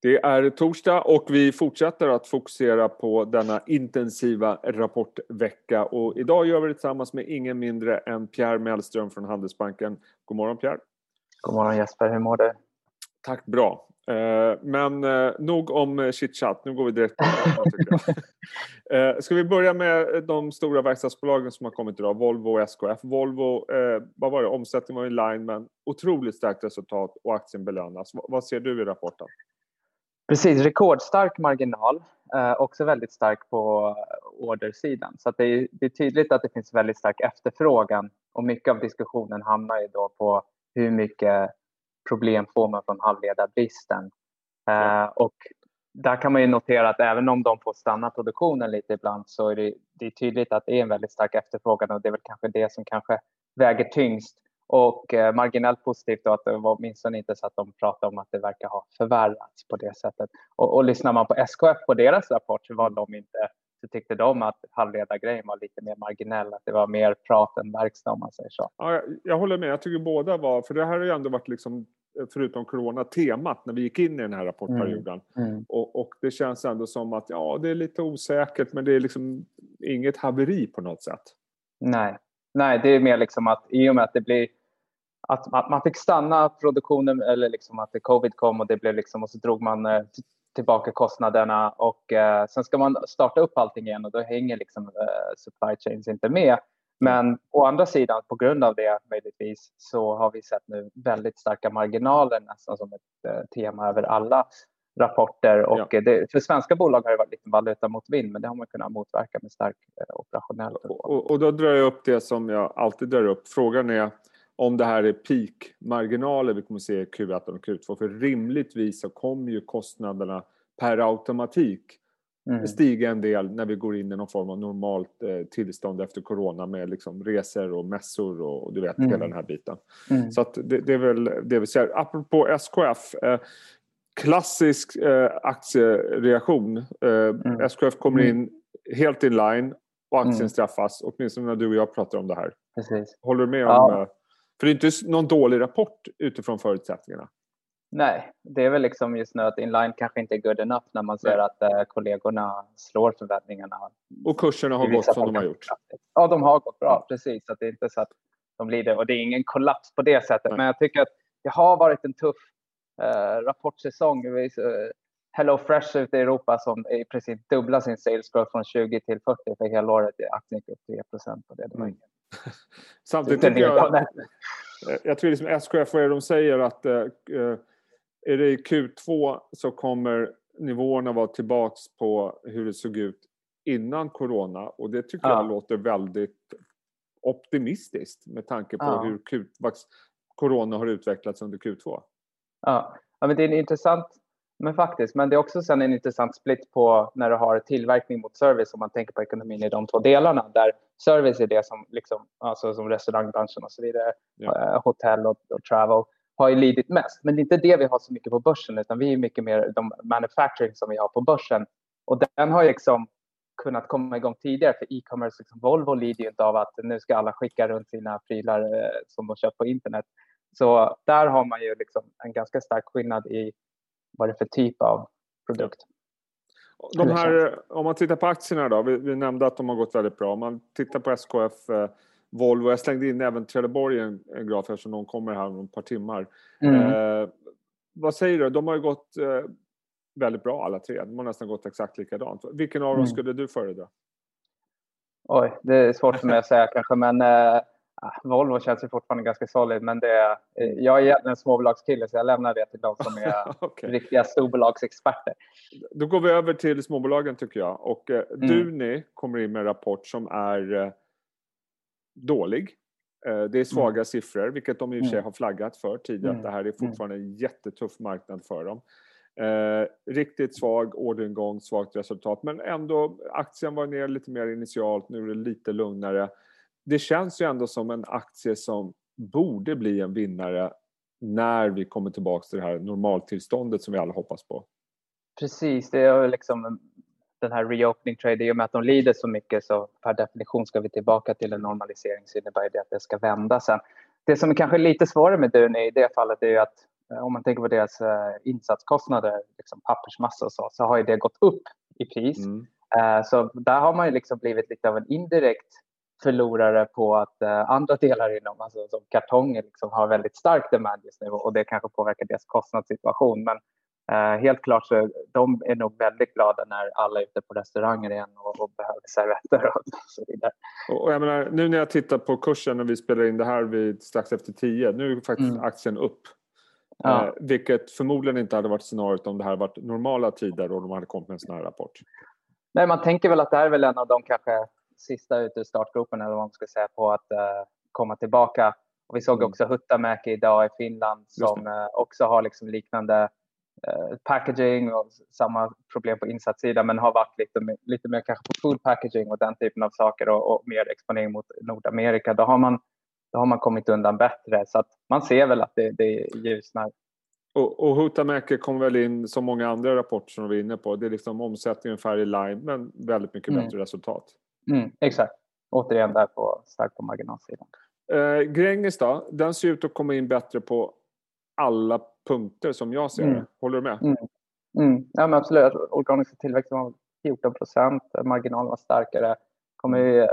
Det är torsdag och vi fortsätter att fokusera på denna intensiva rapportvecka. Och idag gör vi det tillsammans med ingen mindre än Pierre Mellström från Handelsbanken. God morgon Pierre! God morgon Jesper, hur mår du? Tack bra! Eh, men eh, nog om chitchat, nu går vi direkt på det. Ska vi börja med de stora verkstadsbolagen som har kommit idag, Volvo och SKF. Volvo, vad var det, omsättningen var i line men otroligt starkt resultat och aktien belönas. Vad ser du i rapporten? Precis, rekordstark marginal. Eh, också väldigt stark på ordersidan. Så det är, det, är, tydligt att det finns väldigt stark efterfrågan och mycket av diskussionen hamnar ju då på hur mycket problem får man från halvledarbristen. Eh, och där kan man ju notera att även om de får stanna produktionen lite ibland så är det, det är tydligt att det är en väldigt stark efterfrågan och det är väl kanske det som kanske väger tyngst och eh, marginellt positivt då att det var åtminstone inte så att de pratade om att det verkar ha förvärrats på det sättet. Och, och lyssnar man på SKF på deras rapport så var de inte så tyckte de att halvledargrejen var lite mer marginell, att det var mer prat än verkstad om man säger så. Ja, jag, jag håller med, jag tycker båda var, för det här har ju ändå varit liksom förutom corona temat när vi gick in i den här rapportperioden. Mm. Mm. Och, och, det känns ändå som att ja, det är lite osäkert men det är liksom inget haveri på något sätt. Nej, Nej det är mer liksom att i och med att det blir att, att man fick stanna produktionen eller liksom att covid kom och det blev liksom och så drog man eh, tillbaka kostnaderna och eh, sen ska man starta upp allting igen och då hänger liksom eh, supply chains inte med. Men å andra sidan, på grund av det möjligtvis, så har vi sett nu väldigt starka marginaler nästan som ett eh, tema över alla rapporter. Och ja. det, för svenska bolag har det varit lite valuta mot vind, men det har man kunnat motverka med stark eh, operationell. Och, och, då drar jag upp det som jag alltid drar upp. Frågan är om det här är peakmarginaler vi kommer se i Q1 och Q2. För rimligtvis så kommer ju kostnaderna per automatik mm. stiga en del när vi går in i någon form av normalt eh, tillstånd efter corona med liksom resor och mässor och, och du vet mm. hela den här biten. Mm. Så det, det, är väl det vi ser. Apropå SKF. Eh, klassisk eh, aktiereaktion. Eh, mm. SKF kommer mm. in helt in line och aktien mm. straffas. Åtminstone när du och jag pratar om det här. Precis. Håller du med om ja. För det är inte någon dålig rapport utifrån förutsättningarna. Nej, det är väl liksom just nu att inline kanske inte är good enough när man ser Nej. att eh, kollegorna slår förväntningarna. Och kurserna har gått som de har gjort? Ja, de har gått bra, precis. Så det är inte så att de lider och det är ingen kollaps på det sättet. Nej. Men jag tycker att det har varit en tuff eh, rapportsäsong. Eh, Hello Fresh ute i Europa som i princip dubblar sin sales growth från 20 till 40 för helåret. Aktien gick upp 3 procent på det. det var mm. Samtidigt tycker jag, jag tror liksom SKF, vad är de säger att eh, är det i Q2 så kommer nivåerna vara tillbaks på hur det såg ut innan corona och det tycker ja. jag låter väldigt optimistiskt med tanke på ja. hur Q, corona har utvecklats under Q2. Ja. ja, men det är en intressant men faktiskt, men det är också sen en intressant split på när du har tillverkning mot service om man tänker på ekonomin i de två delarna där service är det som liksom, alltså som restaurangbranschen och så vidare, ja. Eh, hotell och, och, travel har ju lidit mest. Men det är inte det vi har så mycket på börsen utan vi är mycket mer de manufacturing som vi har på börsen och den har ju liksom kunnat komma igång tidigare för e-commerce, liksom Volvo lider ju inte av att nu ska alla skicka runt sina prylar eh, som de köpt på internet. Så där har man ju liksom en ganska stark skillnad i vad det är för typ av produkt. De här, om man tittar på aktierna då, vi, vi, nämnde att de har gått väldigt bra. Om man tittar på SKF, eh, Volvo, jag slängde in även Trelleborg en, en graf eftersom de kommer här om ett par timmar. Mm. Eh, vad säger du? De har ju gått eh, väldigt bra alla tre. De har nästan gått exakt likadant. Vilken av dem mm. skulle du föredra? Oj, det är svårt för mig att säga kanske, men eh, Volvo känns ju fortfarande ganska solid, men det är, eh, jag är egentligen en småbolagskille så jag lämnar det till de som är okay. riktiga storbolagsexperter. Då går vi över till småbolagen tycker jag. Och eh, mm. Duni kommer in med en rapport som är eh, dålig. Eh, det är svaga mm. siffror, vilket de i och för sig mm. har flaggat för tidigare. Mm. Att det här är mm. fortfarande en jättetuff marknad för dem. Eh, riktigt svag orderingång, svagt resultat. Men ändå, aktien var ner lite mer initialt, nu är det lite lugnare det känns ju ändå som en aktie som borde bli en vinnare när vi kommer tillbaka till det här normaltillståndet som vi alla hoppas på. Precis, det är liksom den här reopening trade, i och med att de lider så mycket så per definition ska vi tillbaka till en normalisering så innebär det att det ska vända sen. Det som är kanske lite svårare med Duni i det fallet är ju att eh, om man tänker på deras eh, insatskostnader, liksom pappersmassa och så, så har ju det gått upp i pris. Mm. Eh, så där har man ju liksom blivit lite av en indirekt förlorare på att andra delar inom, alltså som kartonger, liksom har väldigt stark demand just nu och det kanske påverkar deras kostnadssituation. Men Uh, helt klart så de är nog väldigt glada när alla är ute på restauranger igen och, och behöver servetter och så vidare. Och jag menar, nu när jag tittar på kursen när vi spelar in det här vid strax efter tio, nu är faktiskt mm. aktien upp. Ja. Uh, vilket förmodligen inte hade varit scenariot om det här varit normala tider och de hade kommit med en sån här rapport. Nej, man tänker väl att det här är väl en av de kanske sista ute i startgropen eller vad man ska säga på att uh, komma tillbaka. Och vi såg mm. också Huttamäki idag i Finland som också har liksom liknande Eh, packaging och samma problem på insatssidan men har varit lite, lite mer kanske på food packaging och den typen av saker och, och mer exponering mot Nordamerika. Då har, man, då har man kommit undan bättre så att man ser väl att det, det ljusnar. Och, och Huhtamäki kom väl in som många andra rapporter som vi var inne på. Det är liksom omsättning ungefär i line men väldigt mycket mm. bättre resultat. Mm, exakt. Återigen där på starkt på marginalsidan. Eh, Gränges då, den ser ut att komma in bättre på alla punkter som jag ser det. Mm. Håller du med? Mm. Mm. Ja, men absolut. Organiska tillväxten var 14 procent, marginalen var starkare. kommer ju uh,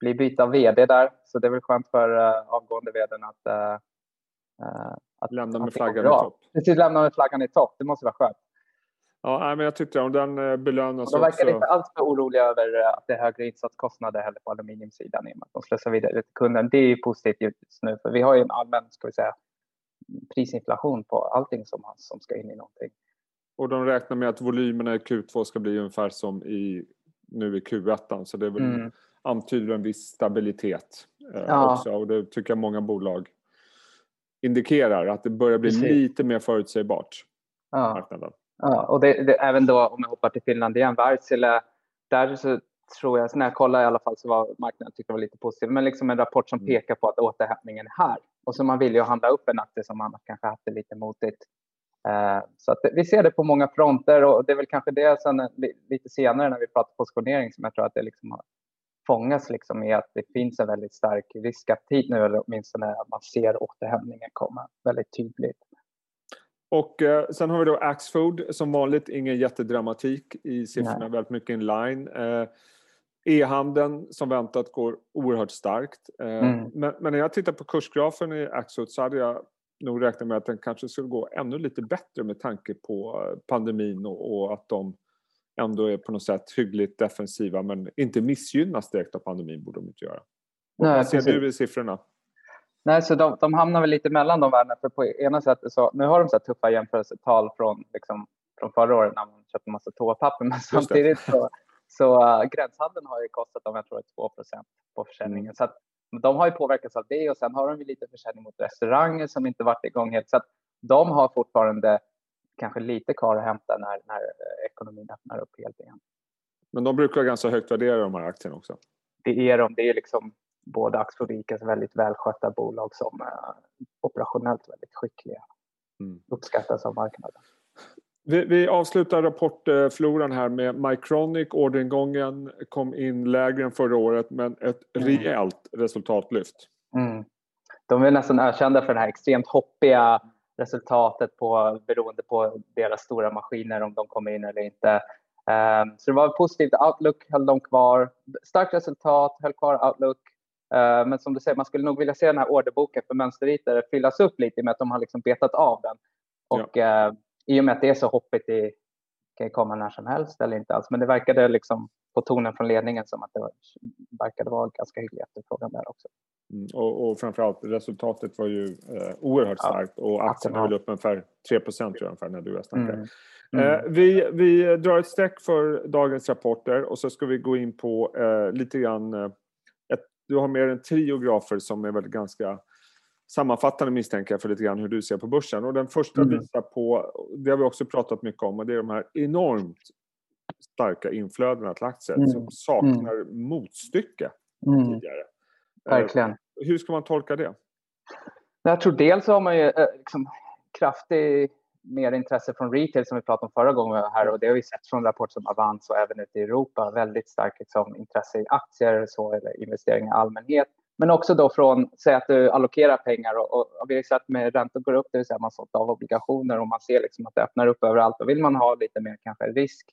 bli byte av vd där, så det är väl skönt för uh, avgående vdn att, uh, att lämna med flaggan i topp. Precis, lämna med flaggan i topp. Det måste vara skönt. Ja, men jag tyckte om den belönas De verkar också. inte alls för oroliga över att det är högre insatskostnader heller på aluminiumsidan i och med att de slösar vidare till kunden. Det är ju positivt just nu, för vi har ju en allmän, ska vi säga, prisinflation på allting som, som ska in i någonting. Och de räknar med att volymerna i Q2 ska bli ungefär som i, nu i Q1 så det är väl mm. antyder en viss stabilitet eh, ja. också och det tycker jag många bolag indikerar att det börjar bli Precis. lite mer förutsägbart. Ja, marknaden. Ja och det, det, även då om jag hoppar till Finland igen, Wärtsilä, där så tror jag, när jag kollade i alla fall så var marknaden tyckte var lite positiv, men liksom en rapport som mm. pekar på att återhämtningen är här. Och så man vill ju handla upp en aktie som annars kanske haft det lite motigt. Uh, så att vi ser det på många fronter och det är väl kanske det sen lite senare när vi pratar positionering som jag tror att det liksom fångas liksom i att det finns en väldigt stark riskaptit nu, eller åtminstone att man ser återhämtningen komma väldigt tydligt. Och eh, sen har vi då Axfood, som vanligt ingen jättedramatik i siffrorna, Nej. väldigt mycket inline. Eh, E-handeln som väntat går oerhört starkt. Eh, mm. Men, men, när jag tittar på kursgrafen i Axfood så hade jag nog räknat med att den kanske skulle gå ännu lite bättre med tanke på pandemin och, och att de ändå är på något sätt hyggligt defensiva men inte missgynnas direkt av pandemin borde de inte göra. Nej, vad ser precis. du i siffrorna? Nej, så de, de hamnar väl lite mellan de värdena. För på ena sättet så, nu har de så tuffa jämförelsetal från, liksom, från förra året när man köpte massa toapapper, men samtidigt så, så uh, gränshandeln har ju kostat dem, jag tror 2% på försäljningen. Mm. Så att, de har ju påverkats av det och sen har de ju lite försäljning mot restauranger som inte varit igång helt. Så att de har fortfarande kanske lite kvar att hämta när, när eh, ekonomin öppnar upp helt igen. Men de brukar ganska högt värdera de här aktierna också? Det är de. Det är liksom både Icas väldigt välskötta bolag som är operationellt väldigt skickliga. Mm. Uppskattas av marknaden. Vi, vi, avslutar rapportfloran här med Mycronic. Orderingången kom in lägre än förra året men ett mm. rejält resultatlyft. Mm. De är nästan ökända för det här extremt hoppiga resultatet på, beroende på deras stora maskiner om de kommer in eller inte. Um, så det var positivt. Outlook höll de kvar. Starkt resultat, höll kvar Outlook. Uh, men som du säger, man skulle nog vilja se den här orderboken för mönsterritare fyllas upp lite med att de har liksom betat av den. Och ja. uh, i och med att det är så hoppigt, det kan komma när som helst eller inte alls. Men det verkade liksom på tonen från ledningen som att det var, verkade vara ganska hygglig efterfrågan där också. Mm, och, och framförallt resultatet var ju eh, oerhört ja, starkt och aktien höll upp ungefär 3 tror jag ungefär när du snackade. Mm. Mm. Eh, vi, vi drar ett streck för dagens rapporter och så ska vi gå in på eh, lite grann eh, du har mer än tio grafer som är väl ganska sammanfattande misstänker jag för lite grann hur du ser på börsen. Och den första mm. visar på, det har vi också pratat mycket om, och det är de här enormt starka inflödena till aktier mm. som saknar mm. motstycke mm. tidigare. Verkligen. Eh, hur ska man tolka det? Jag tror dels har man ju eh, liksom, kraftig mer intresse från retail som vi pratade om förra gången här och det har vi sett från rapporter som Avans och även ute i Europa. Väldigt starkt liksom, intresse i aktier så, eller investeringar i allmänhet Men också då från, säg att du allokerar pengar och, och, och vi har sett med räntor går upp, det vill säga man sålt av obligationer och man ser liksom att det öppnar upp överallt. Då vill man ha lite mer kanske risk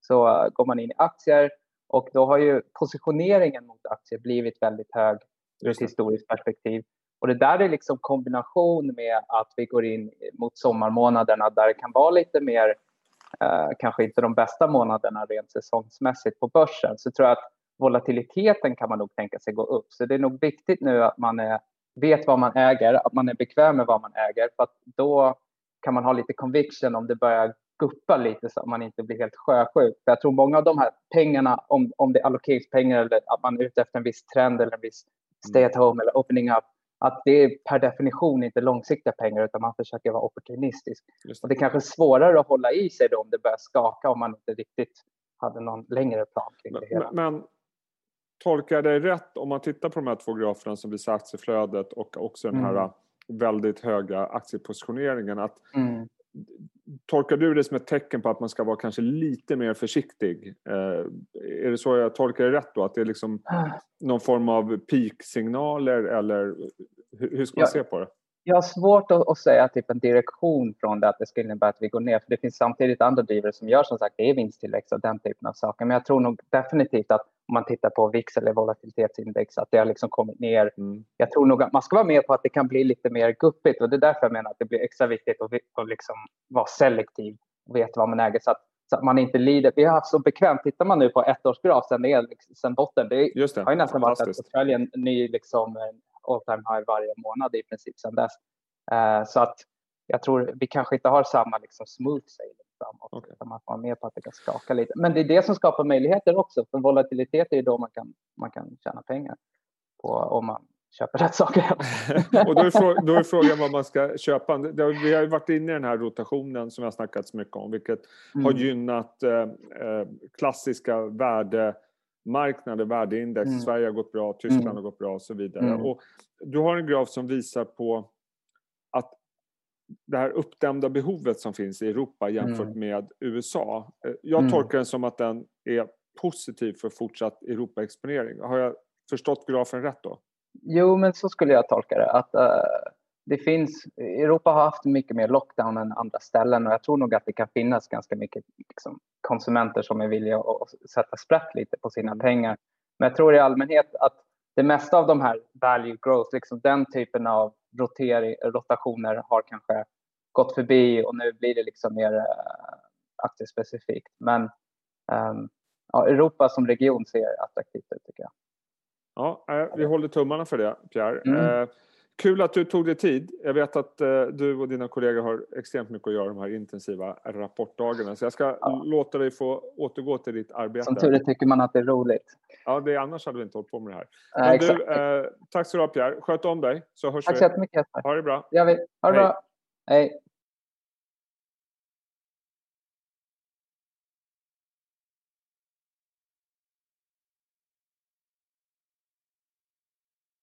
så uh, går man in i aktier och då har ju positioneringen mot aktier blivit väldigt hög ur ett historiskt perspektiv. Och det där är liksom kombination med att vi går in mot sommarmånaderna där det kan vara lite mer, eh, kanske inte de bästa månaderna rent säsongsmässigt på börsen. Så tror jag att volatiliteten kan man nog tänka sig gå upp. Så det är nog viktigt nu att man är, vet vad man äger, att man är bekväm med vad man äger. För att då kan man ha lite conviction om det börjar guppa lite så att man inte blir helt sjösjuk. För jag tror många av de här pengarna, om, om det är allokeringspengar eller att man är ute efter en viss trend eller en viss stay at home eller opening up, att det är per definition inte långsiktiga pengar utan man försöker vara opportunistisk. Det. Och det är kanske svårare att hålla i sig då om det börjar skaka om man inte riktigt hade någon längre plan kring det hela. Men, men tolkar jag dig rätt om man tittar på de här två graferna som visar aktieflödet och också den här mm. väldigt höga aktiepositioneringen att mm. Tolkar du det som ett tecken på att man ska vara kanske lite mer försiktig? Eh, är det så jag tolkar det rätt då? Att det är liksom ah. någon form av peak-signaler eller hur ska man ja, se på det? Jag har svårt att, att, säga typ en direktion från det att det ska innebära att vi går ner. För det finns samtidigt andra drivare som gör som sagt det är vinsttillväxt och den typen av saker. Men jag tror nog definitivt att om man tittar på VIX eller volatilitetsindex att det har liksom kommit ner. Mm. Jag tror nog att man ska vara med på att det kan bli lite mer guppigt och det är därför jag menar att det blir extra viktigt att, att liksom vara selektiv och veta vad man äger så att, så att man inte lider. Vi har haft så bekvämt, tittar man nu på ettårsgraf sen, sen botten, det, det har ju nästan varit att en ny liksom, all time high varje månad i princip sedan dess. Uh, så att jag tror vi kanske inte har samma liksom, smooth sailing framåt. Okay. Utan man får vara med på att det kan skaka lite. Men det är det som skapar möjligheter också. För volatilitet är ju då man kan, man kan tjäna pengar på om man köper rätt saker. och då är, frågan, då är, frågan vad man ska köpa. Vi har ju varit inne i den här rotationen som jag snackat så mycket om, vilket mm. har gynnat eh, eh, klassiska värde marknader, värdeindex. Mm. Sverige har gått bra, Tyskland mm. har gått bra och så vidare. Mm. Och du har en graf som visar på att det här uppdämda behovet som finns i Europa jämfört mm. med USA. Eh, jag mm. tolkar den som att den är positiv för fortsatt Europaexponering. Har jag förstått grafen rätt då? Jo, men så skulle jag tolka det. Att, uh, det finns, Europa har haft mycket mer lockdown än andra ställen och jag tror nog att det kan finnas ganska mycket liksom, konsumenter som är villiga att sätta sprätt lite på sina pengar. Men jag tror i allmänhet att det mesta av de här value growth, liksom den typen av rotering, rotationer har kanske gått förbi och nu blir det liksom mer uh, aktiespecifikt. Men um, ja, Europa som region ser attraktivt ut tycker jag. Ja, eh, vi håller tummarna för det, Pierre. Mm. Kul att du tog dig tid. Jag vet att eh, du och dina kollegor har extremt mycket att göra de här intensiva rapportdagarna. Så jag ska ja. låta dig få återgå till ditt arbete. Som tur är tycker man att det är roligt. Ja, det, annars hade vi inte hållit på med det här. Men du, eh, tack så du ha Pierre. Sköt om dig så hörs tack vi. Tack så jättemycket Ha det bra. Det gör vi. Ha det Hej. bra. Hej.